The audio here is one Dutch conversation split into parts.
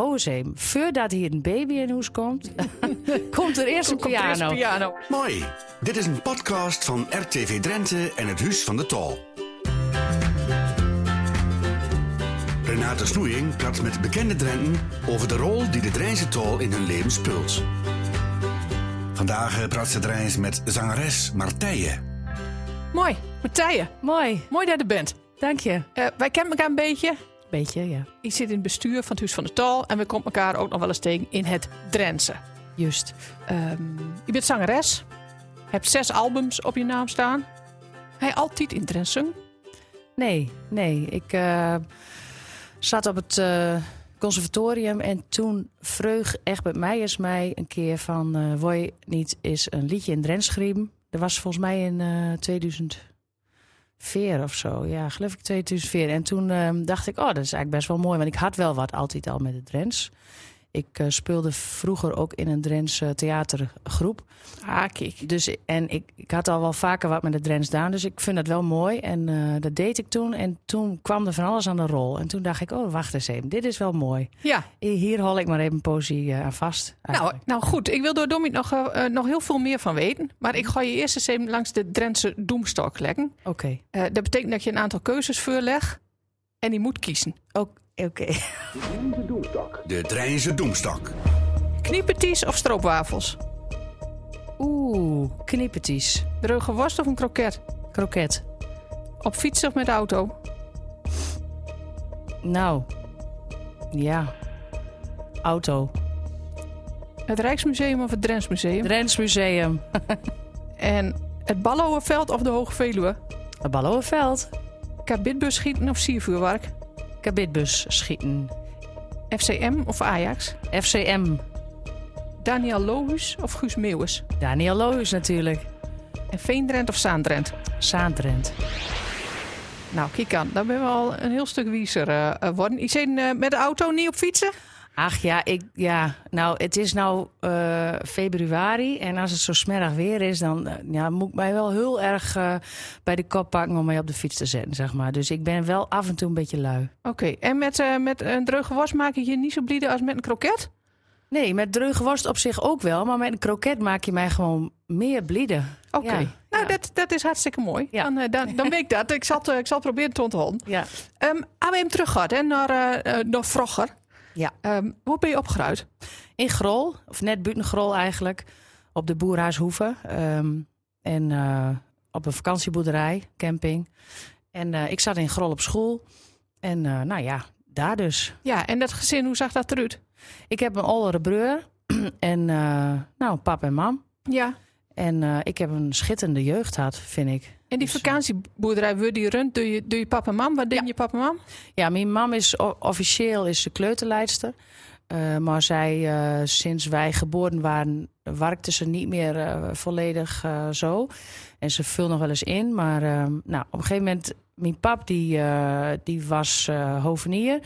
Hozeem, voordat hier een baby in huis komt, komt er eerst een piano. piano. Mooi. Dit is een podcast van RTV Drenthe en het Huis van de Tol. Renate Snoeing praat met bekende Drenten over de rol die de Drijnse Tol in hun leven speelt. Vandaag eh, praat ze Drijns met zangeres Martije. Mooi, Martije. Mooi, Mooi dat je er bent. dank je. Eh, wij kennen elkaar een beetje. Beetje, ja. Ik zit in het bestuur van het Huis van de Tal. En we komen elkaar ook nog wel eens tegen in het Drentse. Juist. Ehm, je bent zangeres. Hebt zes albums op je naam staan. Hij altijd in Drents zingen? Nee, nee. Ik eh, zat op het eh, conservatorium en toen vreug echt bij mij is mij een keer van... wil je niet eens een liedje in Drents? Dat was volgens mij in eh 2004 of zo. Ja, geloof ik 2004. En toen eh, dacht ik, oh, dat is eigenlijk best wel mooi. Want ik had wel wat altijd al met het Drents. Ik eh, speelde vroeger ook in een Drents eh, theatergroep. Ah, kijk. Dus, en ik, ik had al wel vaker wat met de Drents gedaan, dus ik vind dat wel mooi. En eh, dat deed ik toen. En toen kwam er van alles aan de rol. En toen dacht ik, oh, wacht eens even, dit is wel mooi. Ja, Hier hol ik maar even een eh, aan vast. nou, eigenlijk. nou goed. Ik wil door Domit nog, nog heel veel meer van weten. Maar ik ga je eerst eens even langs de Drentse doemstok leggen. Oké, dat betekent dat je een aantal keuzes voorlegt. En die moet kiezen. Ook- oké. De Drijnse Doemstok. Knieperties of stroopwafels? Oeh, kniepertjes. Droge worst of een kroket? Kroket. Op fiets of met de auto? Nou, ja. Auto. Het Rijksmuseum of het Drents Museum? Drents Museum. En het Ballowenveld of de Hoge Veluwe? Het Ballovenveld. Kabitbus schieten of siervuurwerk? Kabitbus schieten. FCM of Ajax? FCM. Daniel Lohuus of Guus Meeuwis? Daniel Loos natuurlijk. En Veendrent of Zaandrent? Saandrent. Nou, kijk aan. Dan ben we al een heel stuk wiezer eh, eh, worden. Ik eh, met de auto niet op fietsen? Ach ja, ik, ja, nou, het is nou eh, februari en als het zo smerig weer is, dan eh, ja, moet ik mij wel heel erg eh, bij de kop pakken om mij op de fiets te zetten, zeg maar. Dus ik ben wel af en toe een beetje lui. Oké. En met, met een was maak je je niet zo blieden als met een kroket? Nee, met dreuge worst op zich ook wel, maar met een kroket maak je mij gewoon meer blieden. Oké. Ja, Nou, ja. Dat, dat is hartstikke mooi. Ja. Dan, dan, dan weet ik dat. Ik zal, ik zal proberen te onthouden. Ja. Um, we hem terug gaat, hè, naar, eh, naar vroeger. Ja. Ehm, hoe ben je opgeruimd? In Grol, of net buiten Grol eigenlijk, op de Boerhuishoeve. ehm, en eh, op een vakantieboerderij, camping. En eh, ik zat in Grol op school. En eh, nou ja, daar dus. Ja, en dat gezin, hoe zag dat eruit? Ik heb een oudere broer en nou, pap en mam. Ja. En eh, ik heb een schitterende jeugd gehad, vind ik. En die Dus, eh, vakantieboerderij, wordt die rund door je, door je papa en mam? Wat deed Ja. je papa en mam? Ja, mijn mam is officieel is ze kleuterleidster. Eh, maar zij, sinds wij geboren waren, werkte ze niet meer volledig zo. En ze vult nog wel eens in. Maar nou, op een gegeven moment, mijn pap die, eh, die was eh, hovenier.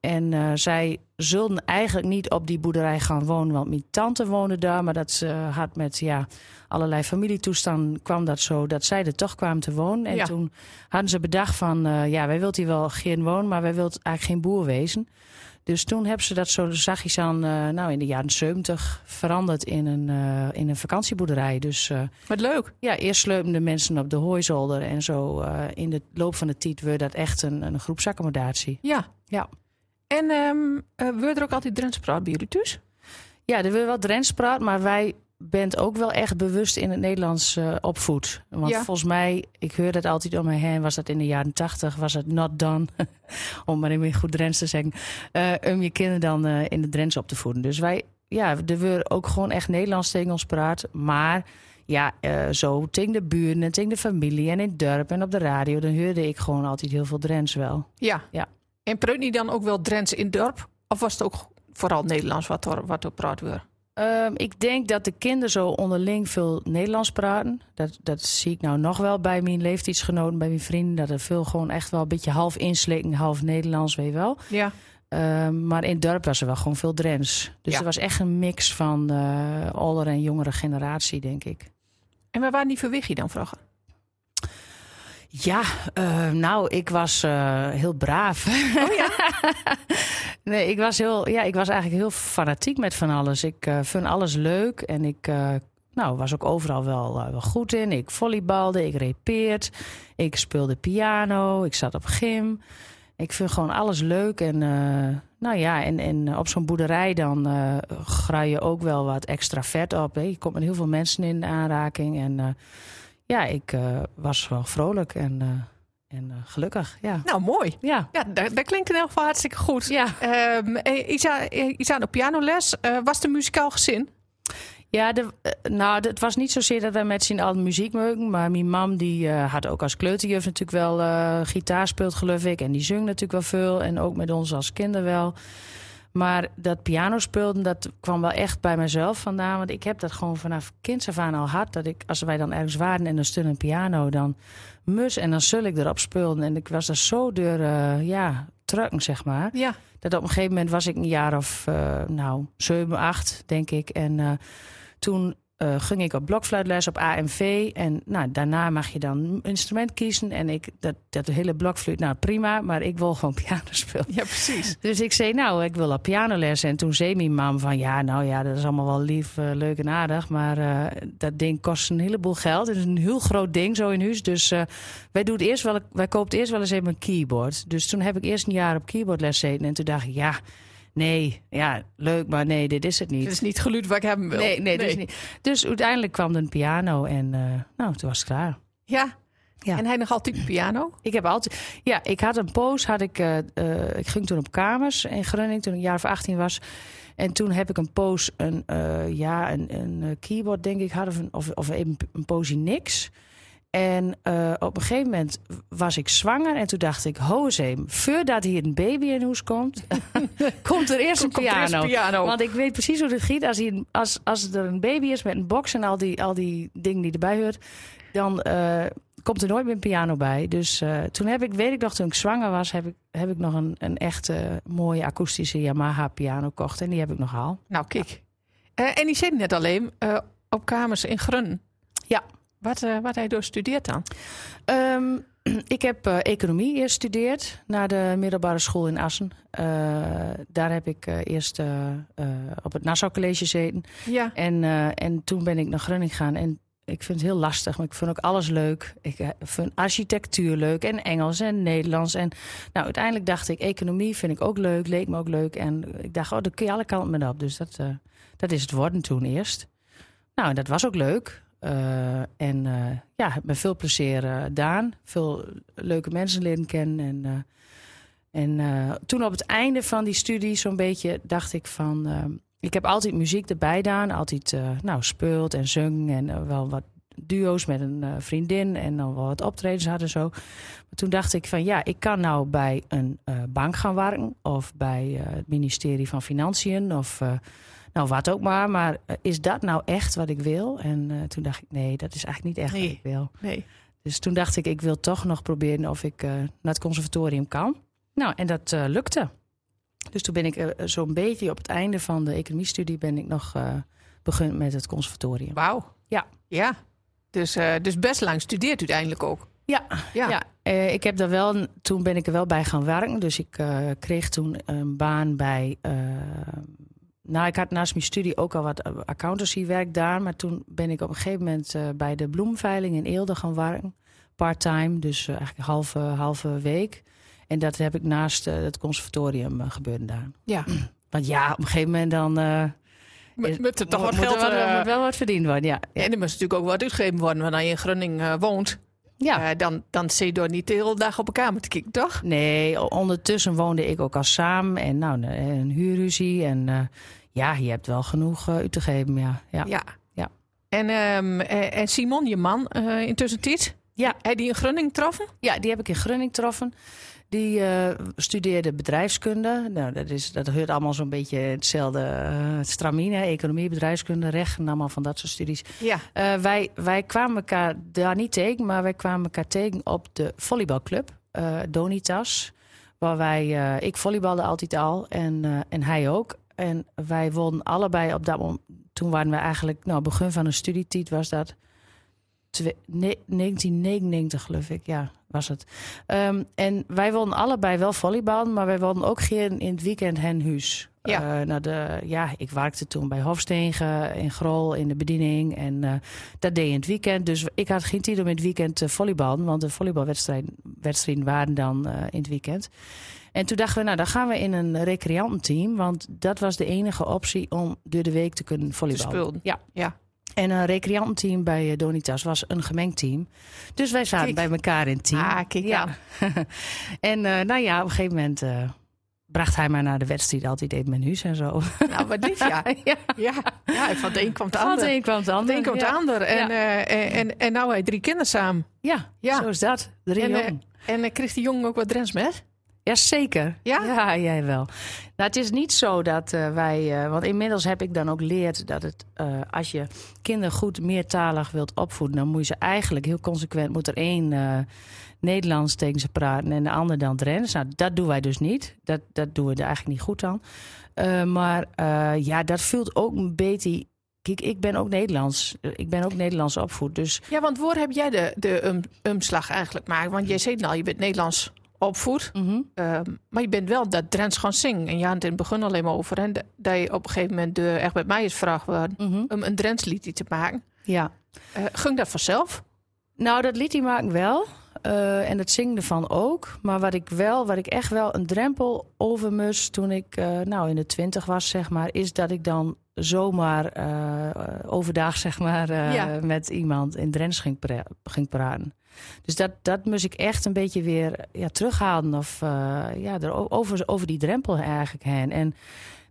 En eh, zij zulden eigenlijk niet op die boerderij gaan wonen. Want mijn tante woonde daar. Maar dat ze had met ja, allerlei familietoestanden kwam dat zo dat zij er toch kwamen te wonen. En Ja. toen hadden ze bedacht van, ja, wij wilt hier wel geen wonen, maar wij wilt eigenlijk geen boer wezen. Dus toen hebben ze dat zo zachtjes aan, eh, nou in de jaren 70 veranderd in een, eh, in een vakantieboerderij. Dus eh, Wat leuk. ja, eerst sleupten de mensen op de hooizolder en zo in de loop van de tijd werd dat echt een, een groepsaccommodatie. Ja. Ja. En uh, wordt er ook altijd Drents praat bij jullie thuis? Ja, er wordt wel Drents praat, maar wij bent ook wel echt bewust in het Nederlands eh, opvoed. Want Ja. volgens mij, ik hoor dat altijd om me heen, was dat in de jaren tachtig, was het not done, om maar in goed Drents te zeggen, eh, om je kinderen dan eh, in de Drents op te voeden. Dus wij, ja, er wordt ook gewoon echt Nederlands tegen ons praat, maar ja, zo tegen de buren en tegen de familie en in het dorp en op de radio, dan hoorde ik gewoon altijd heel veel Drents wel. Ja. Ja. En praat niet dan ook wel Drents in het dorp? Of was het ook vooral Nederlands wat er, wat er praat wordt? Ehm, ik denk dat de kinderen zo onderling veel Nederlands praten. Dat, dat zie ik nou nog wel bij mijn leeftijdsgenoten, bij mijn vrienden. Dat er veel gewoon echt wel een beetje half inslikken, half Nederlands, weet je wel. Ja. Ehm, maar in het dorp was er wel gewoon veel Drents. Dus Ja. er was echt een mix van uh, oudere en jongere generatie, denk ik. En waar waren die verwig je dan vroeger? Ja, eh, nou, ik was eh, heel braaf. Oh ja? nee, ik was, heel, ja, ik was eigenlijk heel fanatiek met van alles. Ik uh, vond alles leuk en ik nou, was ook overal wel, wel goed in. Ik volleybalde, ik repeerd, ik speelde piano, ik zat op gym. Ik vind gewoon alles leuk. En, nou ja, en, en op zo'n boerderij dan uh, graai je ook wel wat extra vet op. Hè. Je komt met heel veel mensen in aanraking. En ja, ik uh, was wel vrolijk en, uh, en uh, gelukkig. Ja. Nou, mooi. Ja, ja dat, dat klinkt in elk geval hartstikke goed. Ja. Um, Isa, Isa op pianoles. was de muzikaal gezin? Ja, de, nou, het was niet zozeer dat wij met z'n allen muziek maken. Maar mijn mam die had ook als kleuterjuf natuurlijk wel gitaar speelt, geloof ik. En die zong natuurlijk wel veel. En ook met ons als kinderen wel. Maar dat piano speelden, dat kwam wel echt bij mezelf vandaan. Want ik heb dat gewoon vanaf kinds af aan al hard. Dat ik, als wij dan ergens waren en er stond een piano, dan mus en dan zul ik erop speelden. En ik was er zo door, uh, ja, trucken, zeg maar. Ja. Dat op een gegeven moment was ik een jaar of, uh, nou, 7, 8, denk ik. En uh, toen uh, ging ik op blokfluitles op AMV. En nou, daarna mag je dan een instrument kiezen. En ik, dat, dat hele blokfluit, nou prima, maar ik wil gewoon piano spelen. Ja, precies. Dus ik zei, nou, ik wil op pianoles. En toen zei mijn mam van, ja, nou ja, dat is allemaal wel lief, uh, leuk en aardig. Maar uh, dat ding kost een heleboel geld. Het is een heel groot ding zo in huis. Dus wij, doen het eerst wel, wij kopen eerst wel eens even een keyboard. Dus toen heb ik eerst een jaar op keyboardles gezeten. En toen dacht ik, ja nee, ja, leuk, maar nee, dit is het niet. Het is niet geluid wat ik hebben wil. Nee, nee, nee. Dus, niet. dus uiteindelijk kwam er een piano en uh, nou, toen was het klaar. Ja. ja. En hij nog altijd piano? Ik heb altijd, ja, ik had een poos, had ik, uh, uh, ik ging toen op kamers in Groningen toen ik een jaar of 18 was. En toen heb ik een poos, een, ja, een, een keyboard denk ik, had of, of, of even een poosje niks. En uh, op een gegeven moment was ik zwanger. En toen dacht ik, hozeem, voordat hier een baby in huis komt... komt er eerst een piano. Eerst piano. Want ik weet precies hoe het giet. Als, hier, als, als er een baby is met een box en al die, al die dingen die erbij hoort... dan uh, komt er nooit meer een piano bij. Dus uh, toen heb ik, weet ik nog, toen ik zwanger was... heb ik, heb ik nog een, een echte mooie akoestische Yamaha piano gekocht. En die heb ik nog al. Nou, kijk. Ja. en die zit net alleen op kamers in Grun. Ja. Wat, uh, wat hij door studeert dan? Um, ik heb uh, economie eerst gestudeerd na de middelbare school in Assen. Uh, daar heb ik eerst op het Nassau College gezeten. Ja. En, en toen ben ik naar Groningen gegaan. En ik vind het heel lastig, maar ik vind ook alles leuk. Ik vind architectuur leuk en Engels en Nederlands. En nou, uiteindelijk dacht ik, economie vind ik ook leuk, leek me ook leuk. En ik dacht, oh, daar kun je alle kanten mee op. Dus dat, dat is het worden toen eerst. Nou, dat was ook leuk. Uh, en uh, ja, heb me veel plezier gedaan. Veel leuke mensen leren kennen. En, en toen op het einde van die studie zo'n beetje dacht ik van... ik heb altijd muziek erbij gedaan. Altijd nou, speelt en zung en wel wat duo's met een vriendin. En dan wel wat optredens hadden zo. Maar toen dacht ik van ja, ik kan nou bij een bank gaan werken. Of bij het ministerie van Financiën of nou, wat ook maar. Maar uh, is dat nou echt wat ik wil? En uh, toen dacht ik, nee, dat is eigenlijk niet echt nee. wat ik wil. Nee. Dus toen dacht ik, ik wil toch nog proberen of ik uh, naar het conservatorium kan. Nou, en dat lukte. Dus toen ben ik zo'n beetje op het einde van de economiestudie... ben ik nog begonnen met het conservatorium. Wauw. Ja. Ja. Dus, dus best lang studeert uiteindelijk ook. Ja, ja. ja. Uh, ik heb daar wel, toen ben ik er wel bij gaan werken. Dus ik uh, kreeg toen een baan bij uh, nou, ik had naast mijn studie ook al wat accountancywerk daar. Maar toen ben ik op een gegeven moment uh, bij de bloemveiling in Eelde gaan werken. Part-time, dus uh, eigenlijk halve, halve week. En dat heb ik naast uh, het conservatorium gebeurd daar. Ja. Want ja, op een gegeven moment dan... Moet, moet er toch wat geld... Er moet wel wat verdiend worden, ja. ja. En er moet natuurlijk ook wat uitgegeven worden wanneer je in Groningen woont. Ja. Uh, dan, dan zit je door niet de hele dag op een kamer te kijken, toch? Nee, ondertussen woonde ik ook al samen. En nou, een huurruzie. En uh, ja, je hebt wel genoeg uh, uit te geven, ja. Ja. ja. ja. En, um, en Simon, je man, intussen tijd? Ja. Heb die in Grunning getroffen? Ja, die heb ik in Grunning getroffen. Die studeerde bedrijfskunde. Nou, dat, is, dat hoort allemaal zo'n beetje hetzelfde uh, stramine. Economie, bedrijfskunde, recht en allemaal van dat soort studies. Ja. Uh, wij, wij kwamen elkaar daar niet tegen, maar wij kwamen elkaar tegen op de volleybalclub. Uh, Donitas. Waar wij, ik volleybalde altijd al en, en hij ook. En wij wonnen allebei op dat moment. Toen waren we eigenlijk, nou, begin van een studietijd was dat. twe- ne- 1999 geloof ik, ja, was het. Ehm, en wij wilden allebei wel volleybal, maar wij wilden ook geen in het weekend hen huis. Ja. Eh, naar de, ja, ik werkte toen bij Hofstegen in Grol in de bediening. En eh, dat deed je in het weekend. Dus ik had geen tijd om in het weekend te volleyballen. Want de volleybalwedstrijden wedstrijden waren dan eh, in het weekend. En toen dachten we, nou dan gaan we in een recreantenteam. Want dat was de enige optie om door de week te kunnen volleyballen. Ja. Ja. En een recreantenteam bij eh, Donitas was een gemengd team. Dus wij zaten Kijk. bij elkaar in het team. Ah, kijk ja. en eh, nou ja, op een gegeven moment eh, bracht hij mij naar de wedstrijd. Altijd deed mijn huis en zo. Nou, wat lief, ja. ja. Ja, ja van de een kwam de Van het ander. een kwam het Van ander. de een kwam de ja. ander. En, Ja. en, en, en nou hij drie kinderen samen. Ja, Ja. zo is dat. Drie En. En uh, kreeg die jongen ook wat Drents met? Ja, zeker. Ja? Ja, jij wel. Nou, het is niet zo dat eh, wij... eh, want inmiddels heb ik dan ook geleerd dat het... eh, als je kinderen goed meertalig wilt opvoeden... dan moet je ze eigenlijk heel consequent... moet er één Nederlands tegen ze praten en de ander dan Drents. Nou, dat doen wij dus niet. Dat, dat doen we er eigenlijk niet goed aan. Maar ja, dat voelt ook een beetje... Kijk, ik ben ook Nederlands. Ik ben ook Nederlands opvoed. Dus Ja, want waar heb jij de, de um, umslag eigenlijk gemaakt? Want jij zei al, je bent Nederlands opvoed. mhm. Ehm, maar je bent wel dat Drents gaan zingen. En je had het in het begin alleen maar over. En dat je op een gegeven moment de, echt bij mij is vraag werd Mhm. om een Drents liedje te maken. ja. Eh ging dat vanzelf? Nou, dat hij maken wel. Eh, en het zingen ervan ook. Maar wat ik wel, wat ik echt wel een drempel over moest toen ik eh, nou in de twintig was, zeg maar, is dat ik dan zomaar overdag, zeg maar, Ja. met iemand in Drents ging, pra- ging praten. Dus dat, dat moest ik echt een beetje weer ja, terughalen. Of eh, ja, er over, over die drempel eigenlijk heen. En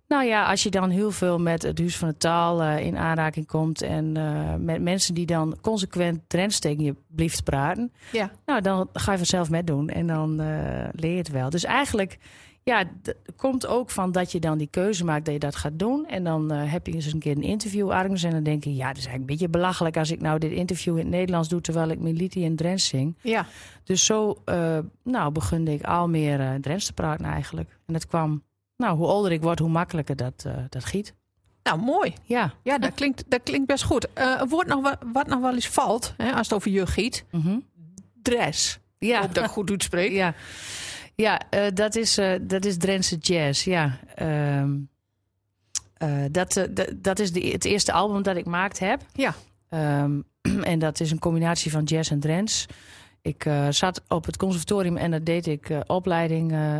nou ja, als je dan heel veel met het Huis van de Taal eh, in aanraking komt. En eh, met mensen die dan consequent Drents tegen je blieft praten. Ja. Nou, dan ga je vanzelf met doen en dan leer je het wel. Dus eigenlijk, ja, komt ook van dat je dan die keuze maakt dat je dat gaat doen. En dan eh, heb je eens een keer een interview ergens en dan denk je, ja, dat is eigenlijk een beetje belachelijk als ik nou dit interview in het Nederlands doe terwijl ik mijn liedje in Drents zing. Ja. Dus zo, eh, nou, begunde ik al meer Drents te praten eigenlijk. En dat kwam, nou, hoe ouder ik word, hoe makkelijker dat, dat giet. Nou, mooi. Ja. Ja, dat klinkt, dat klinkt best goed. Een woord nog, wa- wat nog wel eens valt, hè, als het over je giet. Mhm. Dress. Ja. Ik hoop dat ik goed uitspreek. Ja, ja eh, dat, is, eh, dat is Drentse jazz. Ja. Ehm, eh, dat, dat, is de, het eerste album dat ik gemaakt heb. Ja. Ehm, en dat is een combinatie van jazz en Drents. Ik zat op het conservatorium en daar deed ik opleiding eh,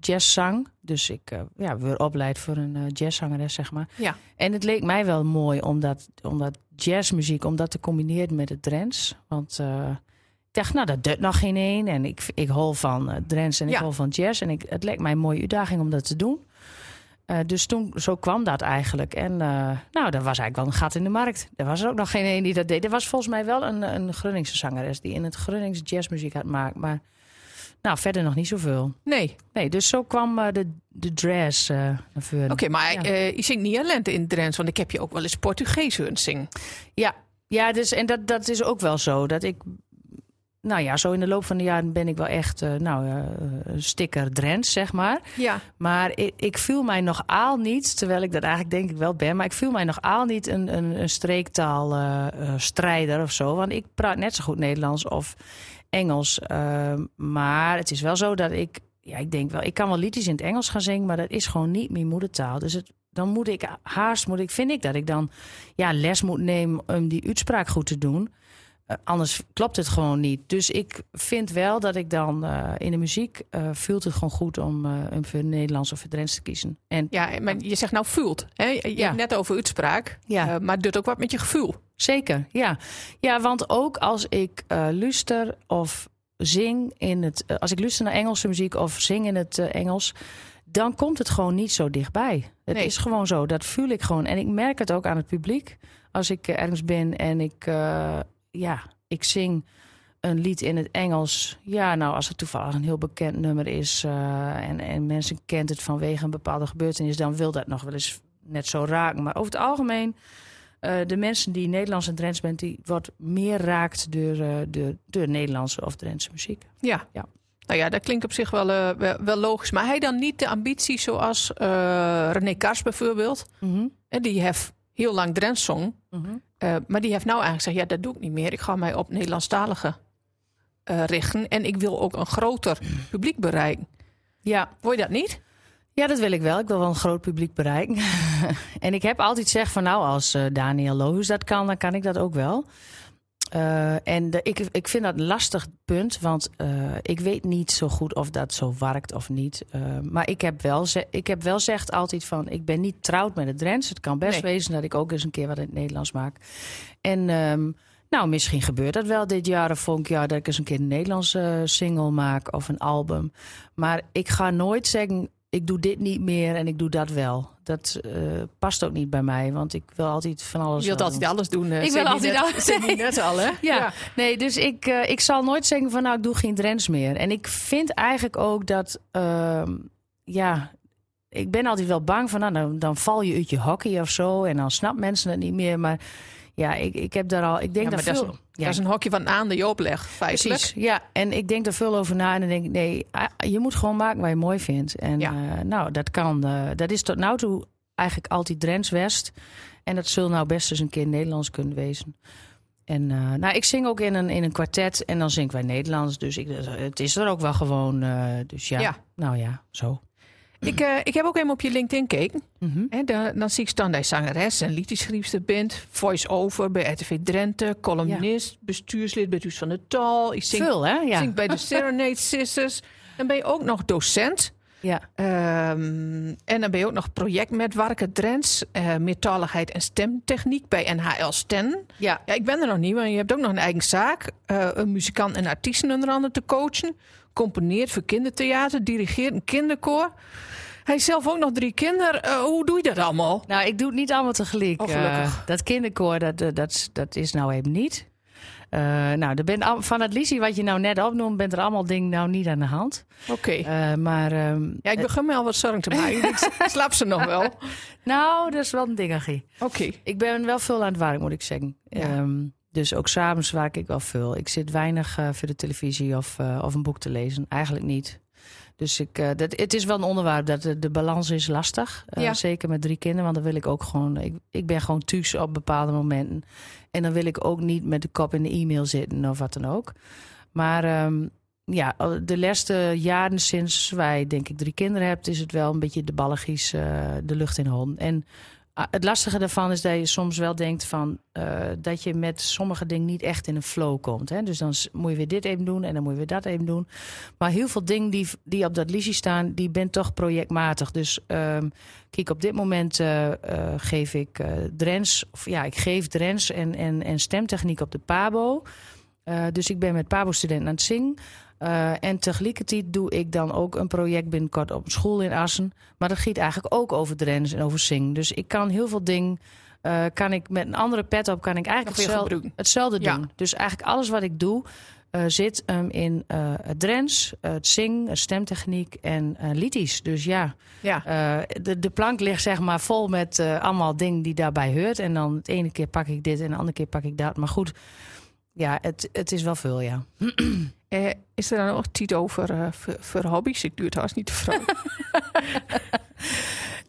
jazzzang. Dus ik ja, werd opleid voor een jazzzangeres, zeg maar. Ja. En het leek mij wel mooi om dat, om dat jazzmuziek om dat te combineren met het Drents. Want eh, dacht, nou, dat doet nog geen één. En ik, ik hol van uh, Drents en ik Ja. hol van jazz. En ik, het leek mij een mooie uitdaging om dat te doen. Eh, dus toen, zo kwam dat eigenlijk. En eh, nou, dat was eigenlijk wel een gat in de markt. Er was er ook nog geen één die dat deed. Er was volgens mij wel een, een Grunningse zangeres die in het Grunnings jazzmuziek had gemaakt. Maar nou, verder nog niet zoveel. Nee. Nee, dus zo kwam eh, de, de dress eh naar voren. Oké, maar Ja. eh, je zingt niet alleen in het Drents, want ik heb je ook wel eens Portugees horen zingen. Ja, ja dus, en dat, dat is ook wel zo. Dat ik, nou ja, zo in de loop van de jaren ben ik wel echt, eh, nou, eh, een sticker Drents, zeg maar. Ja. Maar ik, ik voel mij nog aal niet, terwijl ik dat eigenlijk denk ik wel ben, maar ik voel mij nog aal niet een, een, een streektaalstrijder of zo. Want ik praat net zo goed Nederlands of Engels. eh, maar het is wel zo dat ik, ja, ik denk wel, ik kan wel liedjes in het Engels gaan zingen, maar dat is gewoon niet mijn moedertaal. Dus het, dan moet ik haast, moet ik, vind ik dat ik dan ja, les moet nemen om die uitspraak goed te doen. Eh, anders klopt het gewoon niet. Dus ik vind wel dat ik dan eh, in de muziek eh voelt het gewoon goed om, om voor Nederlands of voor Drents te kiezen. En Ja, maar je zegt nou voelt. Hè? Je Ja. hebt net over uitspraak. Ja. Maar het doet ook wat met je gevoel. zeker, ja. Ja, want ook als ik luister of zing in het... als ik luister naar Engelse muziek of zing in het Engels... dan komt het gewoon niet zo dichtbij. Het Nee. is gewoon zo, dat voel ik gewoon. En ik merk het ook aan het publiek. Als ik ergens ben en ik, ja, ik zing een lied in het Engels. Ja, nou, als het toevallig een heel bekend nummer is... eh, en, en mensen kent het vanwege een bepaalde gebeurtenis... dan wil dat nog wel eens net zo raken. Maar over het algemeen... eh, de mensen die Nederlands en Drents bent, die wordt meer raakt door, eh, door, door Nederlandse of Drentse muziek. Ja. Ja. Nou ja, dat klinkt op zich wel, wel, wel logisch. Maar hij dan niet de ambitie zoals René Kars bijvoorbeeld. En die heeft heel lang Drents zong. Mhm. Eh, maar die heeft nou eigenlijk gezegd, ja, dat doe ik niet meer. Ik ga mij op Nederlandstalige eh, richten. En ik wil ook een groter publiek bereiken. Ja. Wil je dat niet? ja, dat wil ik wel. Ik wil wel een groot publiek bereiken. en ik heb altijd gezegd van nou, als eh, Daniel Lohuis dat kan, dan kan ik dat ook wel. Eh, en de, ik, ik vind dat een lastig punt, want eh, ik weet niet zo goed of dat zo werkt of niet. Eh, maar ik heb wel, ze, ik heb wel gezegd altijd van, ik ben niet trouwd met het Drents. Het kan best Nee. wezen dat ik ook eens een keer wat in het Nederlands maak. En ehm, nou, misschien gebeurt dat wel dit jaar of volgend jaar dat ik eens een keer een Nederlandse single maak of een album. Maar ik ga nooit zeggen, ik doe dit niet meer en ik doe dat wel. Dat eh, past ook niet bij mij, want ik wil altijd van alles. Je wilt altijd doen. alles doen. eh, Ik wil altijd net- alles- die net al, hè? Ja, nee, dus ik, eh, ik zal nooit zeggen van nou, ik doe geen Drents meer. En ik vind eigenlijk ook dat, ehm, ja, ik ben altijd wel bang van nou, dan, dan val je uit je hockey of zo en dan snapt mensen het niet meer. Maar ja, ik, ik heb daar al, ik denk Ja, dat veel. is, ja, dat is een hokje van aan de je oplegt, feitelijk. Precies, ja. En ik denk er veel over na en dan denk ik, nee, je moet gewoon maken wat je mooi vindt. En Ja. eh, nou, dat kan. eh, dat is tot nu toe eigenlijk altijd Drents West. En dat zul nou best eens een keer Nederlands kunnen wezen. En eh, nou, ik zing ook in een, in een kwartet en dan zing ik wij Nederlands. Dus ik, het is er ook wel gewoon. dus ja, Ja. nou ja, zo. Ik, eh, ik heb ook even op je LinkedIn gekeken. Mhm. Dan, dan zie ik staan dat je zangeres en liedjeschrijfster bent. Voice-over bij RTV Drenthe. Columnist, bestuurslid bij Huis van de Tal. Ik zing, Veel, hè? Ja. zing bij de Serenade Sisters. Dan ben je ook nog docent. ja. Ehm, en dan ben je ook nog projectmetwerker Drents. eh meertaligheid en stemtechniek bij NHL Sten. Ja. Ja, ik ben er nog niet, maar je hebt ook nog een eigen zaak. eh, een muzikant en artiesten onder andere te coachen. Componeert voor kindertheater, dirigeert een kinderkoor. Hij heeft zelf ook nog drie kinderen. Eh, hoe doe je dat allemaal? Nou, ik doe het niet allemaal tegelijk. Oh, gelukkig. Eh, dat kinderkoor, dat, dat, dat is nou even niet. Eh, nou, er bent al, van het liedje wat je nou net opnoemt, bent er allemaal dingen nou niet aan de hand. Oké. Maar ehm, Ja, ik begin me al wat zorgen te maken. ik slaap ze nog wel. Oké. nou, dat is wel een dingetje. Ik ben wel veel aan het werk, moet ik zeggen. Ja. Ehm, dus ook s'avonds werk ik wel veel. Ik zit weinig eh, voor de televisie of, eh, of een boek te lezen. Eigenlijk niet. Dus ik, eh, dat, het is wel een onderwerp dat de, de balans is lastig. Ja. Zeker met drie kinderen, want dan wil ik ook gewoon... Ik, ik ben gewoon thuis op bepaalde momenten. En dan wil ik ook niet met de kop in de e-mail zitten of wat dan ook. Maar ehm, ja, de laatste jaren sinds wij denk ik drie kinderen hebben... is het wel een beetje de balligjes eh, de lucht in de hond. En het lastige daarvan is dat je soms wel denkt van... eh, dat je met sommige dingen niet echt in een flow komt. Hè? Dus dan moet je weer dit even doen en dan moet je weer dat even doen. Maar heel veel dingen die, die op dat liedje staan, die ben toch projectmatig. Dus ehm, kijk, op dit moment eh, eh, geef ik Drens, of ja, ik geef Drens en, en, en stemtechniek op de Pabo. Dus ik ben met Pabo-studenten aan het zingen. Eh, en tegelijkertijd doe ik dan ook een project binnenkort op een school in Assen. Maar dat gaat eigenlijk ook over Drens en over zingen. Dus ik kan heel veel dingen, eh, kan ik met een andere pet op, kan ik eigenlijk hetzelfde, hetzelfde Ja. doen. Dus eigenlijk alles wat ik doe, eh, zit hem in eh, het Drens, het het stemtechniek en liedjes. Dus ja, Ja. de, de plank ligt zeg maar vol met allemaal dingen die daarbij hoort. En dan het ene keer pak ik dit en de andere keer pak ik dat. Maar goed, ja, het, het is wel veel, ja. Eh, is er dan nog tijd over eh, voor, voor hobby's? Ik doe het haast niet te vragen.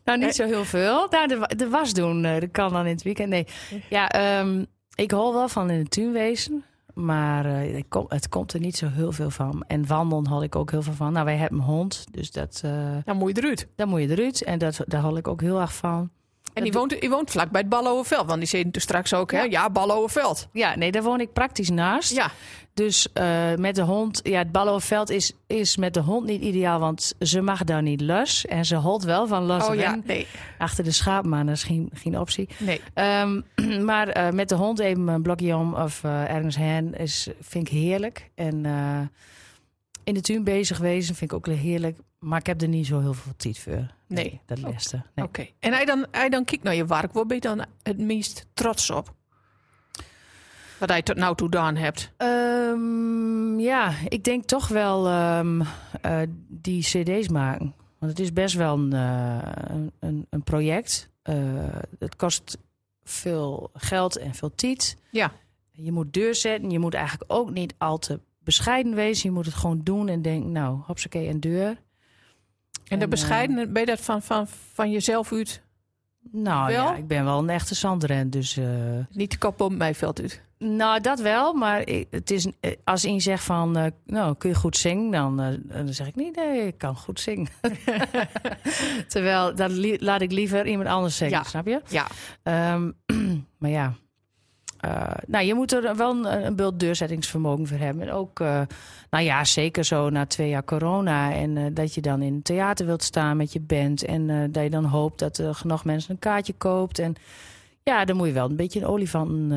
Nou, Eh. niet zo heel veel. Nou, de, wa- de was doen, eh, dat kan dan in het weekend. Nee, ja, ehm, ik hou wel van in de tuin wezen. Maar eh, kom, het komt er niet zo heel veel van. En wandelen had ik ook heel veel van. Nou, wij hebben een hond, dus dat, eh Dan moet je eruit. daar moet je eruit. En dat, daar hou ik ook heel erg van. En die woont, die woont vlak bij het Balloverveld. Want die zei toen straks ook, hè? Ja. Ja. Ja, nee, daar woon ik praktisch naast. Ja. Dus eh, met de hond, ja, het Balloverveld is, is met de hond niet ideaal, want ze mag daar niet los. En ze holt wel van los Oh ja, nee. achter de schaap, maar dat is geen, geen optie. Nee. Ehm, maar eh, met de hond even een blokje om of eh, ergens heen is, vind ik heerlijk. En in de tuin bezig wezen vind ik ook heerlijk. Maar ik heb er niet zo heel veel tijd voor. Nee. dat laatste. Nee. Oké. En hij dan, hij dan kijkt naar je werk. Waar ben je dan het meest trots op? Wat hij tot nou toe gedaan hebt. Ehm, ja, ik denk toch wel ehm, eh, die cd's maken. Want het is best wel een, eh, een- een, een project. Eh, het kost veel geld en veel tijd. Ja. Je moet deur zetten. Je moet eigenlijk ook niet al te bescheiden wezen. Je moet het gewoon doen en denken, nou, hopsakee, en deur. En de En, bescheiden, ben je dat van, van, van jezelf uit Nou Wel? ja, ik ben wel een echte zandren, dus... eh, Niet de kop op mijn veld uit. Nou, dat wel, maar ik- het is, eh, als iemand zegt van, eh, nou, kun je goed zingen? Dan, eh, dan zeg ik niet, nee, ik kan goed zingen. Terwijl, dan li- laat ik liever iemand anders zingen, Ja. snap je? Ja. Ehm, maar ja, Eh, nou, je moet er wel een, een beeld deurzettingsvermogen voor hebben. En ook, eh, nou ja, zeker zo na twee jaar corona. En eh, dat je dan in het theater wilt staan met je band. En dat je dan hoopt dat er genoeg mensen een kaartje koopt. En ja, dan moet je wel een beetje een olifant...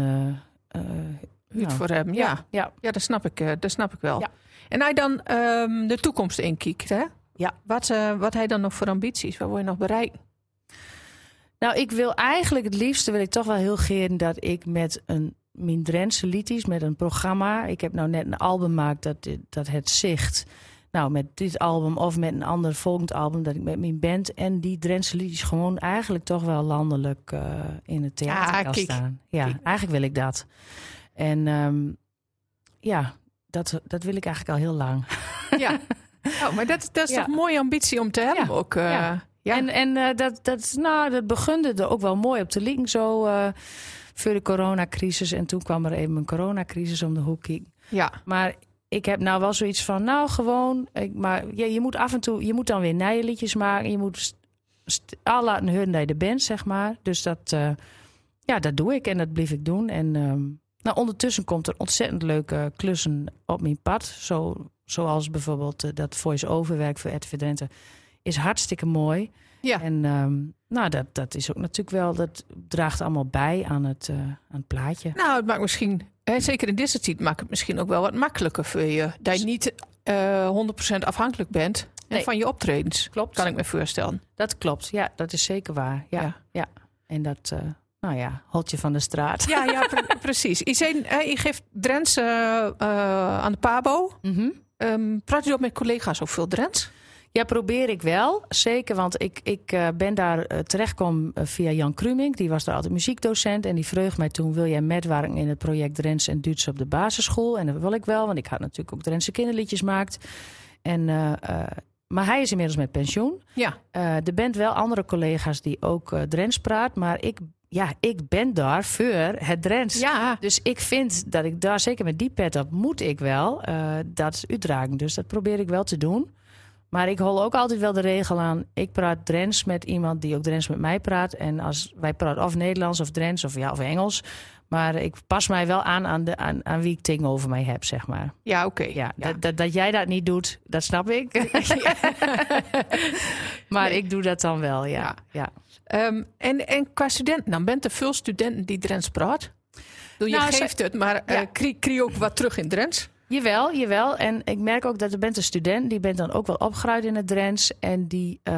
Huut nou, voor hem, ja. ja. Ja, dat snap ik, dat snap ik wel. Ja. En hij dan ehm, de toekomst inkijkt, hè? Ja. Wat, wat hij dan nog voor ambities? Wat wil je nog bereiken? Nou, ik wil eigenlijk het liefste wil ik toch wel heel graag dat ik met een mijn Drentse liedjes, met een programma. Ik heb nou net een album gemaakt dat, dat het zicht. Nou, met dit album of met een ander volgend album dat ik met mijn band en die Drentse liedjes gewoon eigenlijk toch wel landelijk eh, in het theater Ja, kan staan. Ja, eigenlijk wil ik dat. En ehm, ja, dat, dat wil ik eigenlijk al heel lang. Ja. oh, maar dat, dat is Ja. toch een mooie ambitie om te hebben Ja. ook. eh, Ja. Ja. En, en eh, dat, dat, nou, dat begunde er ook wel mooi op te liggen zo eh, voor de coronacrisis. En toen kwam er even een coronacrisis om de hoek ja. Maar ik heb nou wel zoiets van, nou gewoon, ik, maar ja, je moet af en toe, je moet dan weer nieuwe liedjes maken. Je moet al laten horen dat je er bent, zeg maar. Dus dat, eh, ja, dat doe ik en dat blijf ik doen. En ehm, nou, ondertussen komt er ontzettend leuke klussen op mijn pad. Zo, zoals bijvoorbeeld dat voice-over werk voor Drenthe. Is hartstikke mooi. Ja. En ehm, nou, dat, dat is ook natuurlijk wel, dat draagt allemaal bij aan het, eh, aan het plaatje. Nou, het maakt misschien, hè, zeker in deze tijd, maakt het misschien ook wel wat makkelijker voor je. Dat je niet eh 100% afhankelijk bent Nee. van je optredens. Klopt. Kan ik me voorstellen. Dat klopt, ja, dat is zeker waar. Ja, Ja. ja. En dat, eh, nou ja, holt je van de straat. Ja, ja pre- precies. Je, zei, je geeft Drents eh, eh, aan de Pabo. Mhm. Ehm, praat je ook met collega's over veel Drents? Ja, probeer ik wel. Zeker, want ik, ik eh, ben daar eh, terechtgekomen eh, via Jan Krumink. Die was daar altijd muziekdocent. En die vreugde mij toen, wil jij metwerken in het project Drents en Duits op de basisschool? En dat wil ik wel, want ik had natuurlijk ook Drentse kinderliedjes gemaakt. En, maar hij is inmiddels met pensioen. Ja. Er bent wel andere collega's die ook Drents praat. Maar ik, ja, ik ben daar voor het Drents. Ja. Dus ik vind dat ik daar, zeker met die pet op, moet ik wel eh, dat uitdragen. Dus dat probeer ik wel te doen. Maar ik hol ook altijd wel de regel aan. Ik praat Drents met iemand die ook Drents met mij praat. En als wij praten of Nederlands of Drents of, ja, of Engels. Maar ik pas mij wel aan aan, de, aan, aan wie ik tegenover mij heb, zeg maar. Ja, oké. Ja, Ja. Dat, dat, dat jij dat niet doet, dat snap ik. maar Nee. ik doe dat dan wel, ja. Ja. ja. Ehm, en, en qua studenten, dan bent er veel studenten die Drents praat. Doe je Nou, geeft het, maar Ja. krie, krie ook wat terug in Drents. Jawel, jawel. En ik merk ook dat er bent een student, die bent dan ook wel opgeruid in het Drents. En die eh,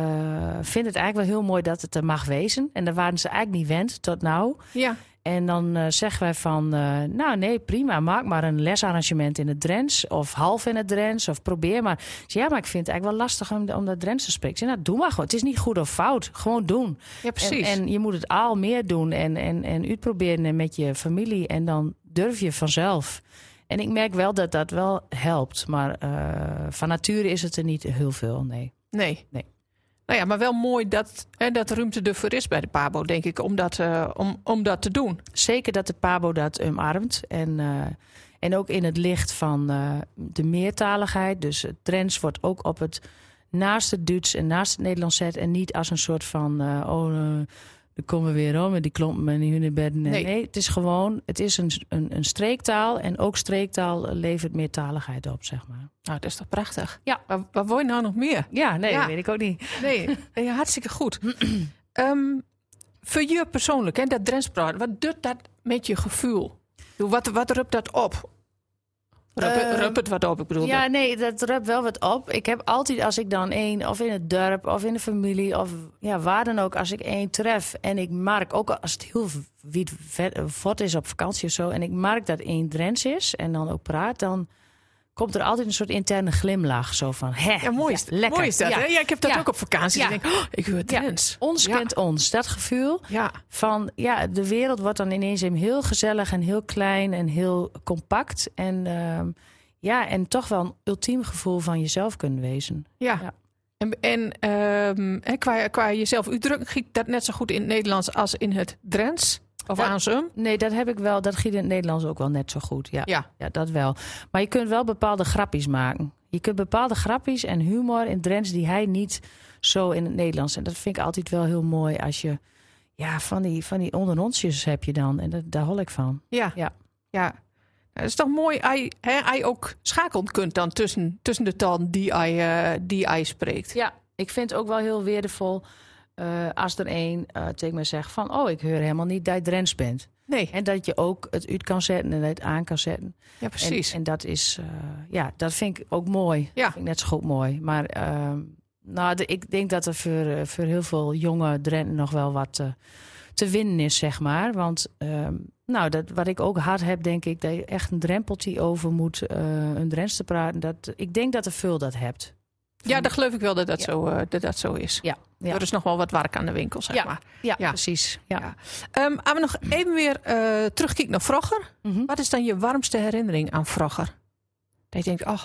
vindt het eigenlijk wel heel mooi dat het er mag wezen. En daar waren ze eigenlijk niet wend tot nou. Ja. En dan eh, zeggen wij van, eh, nou nee, prima, maak maar een lesarrangement in het Drents. Of half in het Drents, of probeer maar. Ja, maar ik vind het eigenlijk wel lastig om, om dat Drents te spreken. Zeg, nou, doe maar gewoon. Het is niet goed of fout, gewoon doen. Ja, precies. En, en je moet het al meer doen en, en, en uitproberen met je familie. En dan durf je vanzelf. En ik merk wel dat dat wel helpt. Maar eh, van nature is het er niet heel veel, nee. Nee. Nee. Nou ja, maar wel mooi dat, hè, dat ruimte ervoor is bij de Pabo, denk ik, om dat, eh, om, om dat te doen. Zeker dat de Pabo dat omarmt. En, eh, en ook in het licht van de meertaligheid. Dus het Drents wordt ook op het naast het Duits en naast het Nederlands zet. En niet als een soort van, oh, daar komen we weer om met die klompen en die hunebedden. Nee. Nee. nee, het is gewoon, het is een, een, een streektaal. En ook streektaal levert meertaligheid op, zeg maar. Nou, dat is toch prachtig? Ja. Wat, wat wil je nou nog meer? Ja, nee, Ja. dat weet ik ook niet. Nee, ja, hartstikke goed. Ehm, voor je persoonlijk, hè, dat Drents praten, wat doet dat met je gevoel? Doe, Wat, wat rupt dat op? Rup, Ehm, het wat op, ik bedoel. Ja, nee, dat rupt wel wat op. Ik heb altijd, als ik dan één, of in het dorp, of in de familie, of ja, waar dan ook, als ik één tref en ik merk, ook als het heel wiet vod is op vakantie of zo, en ik merk dat één Drents is en dan ook praat, dan komt er altijd een soort interne glimlach. Zo van, hè, Ja, mooi is, ja, lekker. mooi is dat. Ja. hè? Ja, ik heb dat ook op vakantie. Ja. Dan denk ik, oh, ik hoor. Drents. Ons kent ons, dat gevoel Ja, van, ja, de wereld wordt dan ineens heel gezellig en heel klein en heel compact. En ehm, ja, en toch wel een ultiem gevoel van jezelf kunnen wezen. ja. En, en ehm, qua, qua jezelf uitdrukken, giet dat net zo goed in het Nederlands als in het Drents? Of Ja. andersom? Nee, dat heb ik wel. Dat giet in het Nederlands ook wel net zo goed. Ja. Ja. ja, dat wel. Maar je kunt wel bepaalde grappies maken. Je kunt bepaalde grappies en humor in Drents die hij niet zo in het Nederlands. En dat vind ik altijd wel heel mooi als je... Ja, van die, van die onderonsjes heb je dan. En dat, daar hol ik van. Ja. Ja. ja. Nou, Het is toch mooi als je ook schakelen kunt dan tussen, tussen de talen die hij, eh, die hij spreekt. Ja, ik vind het ook wel heel waardevol eh, als er een eh, tegen me zegt van... oh, ik hoor helemaal niet dat je Drents bent. Nee, En dat je ook het uit kan zetten en het aan kan zetten. ja, precies. En, en dat is, eh, ja, dat vind ik ook mooi. Ja. Dat vind ik net zo goed mooi. Maar ehm, nou, de- ik denk dat er voor, voor heel veel jonge Drenten nog wel wat eh, te winnen is, zeg maar. Want ehm, nou, dat, wat ik ook hard heb, denk ik, dat je echt een drempeltje over moet, een Drents te praten. Dat, ik denk dat er veel dat hebt. ja, dat geloof ik wel dat dat, Ja. zo, dat, dat zo is. Ja, ja. Er is nog wel wat werk aan de winkel, zeg Ja. maar. Ja, Ja. precies. Ja. Ehm, we nog even weer eh terugkijken naar vroeger. Mhm. Wat is dan je warmste herinnering aan vroeger? Dat je denkt, oh,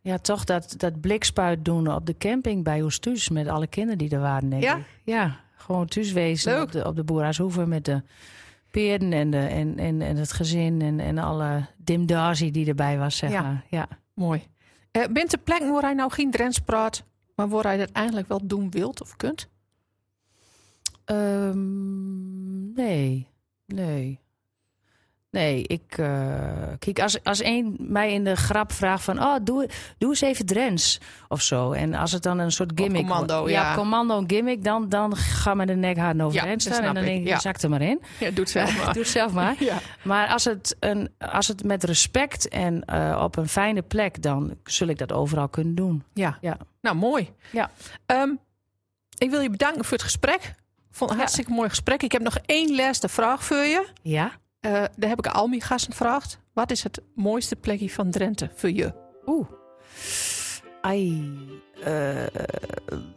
Ja, toch dat, dat blikspuit doen op de camping bij ons thuis met alle kinderen die er waren, denk Ja? ik. Ja, gewoon thuis wezen op de, op de Boeraarshoeve met de peerden en, de, en, en, en het gezin en, en alle dimdazie die erbij was, zeg Ja. maar. Ja. mooi. Eh bent er plekken waar hij nou geen Drents praat, maar waar hij dat eigenlijk wel doen wilt of kunt? Ehm, nee, nee. Nee, ik... eh, kijk, als, als een mij in de grap vraagt van... Oh, doe, doe eens even Drents of zo. En als het dan een soort gimmick commando, wordt- ja. commando gimmick, dan, dan gaan we de nek hard over Ja, staan. En dan denk ik, ja. zak er maar in. Ja, doe het zelf maar. Doe het zelf maar. ja. Maar als het, een, als het met respect en eh, op een fijne plek... dan zul ik dat overal kunnen doen. Ja. Ja. Nou, mooi. Ja. Ehm, ik wil je bedanken voor het gesprek. Vond een hartstikke mooi gesprek. Ik heb nog één laatste vraag voor je. Ja? Eh, daar heb ik al mijn gasten gevraagd. Wat is het mooiste plekje van Drenthe voor je? Oeh. Ai. eh,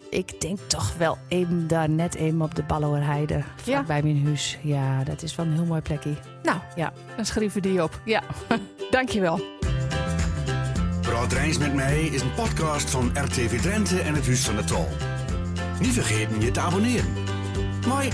ik denk toch wel even daar net even op de Balloerheide. Ja. Bij mijn huis. Ja, dat is wel een heel mooi plekje. Nou, Ja. dan schrijven we die op. Ja. Dankjewel. Praat Rijns met mij is een podcast van RTV Drenthe en het Huis van de Tol. Niet vergeten je te abonneren. Mooi.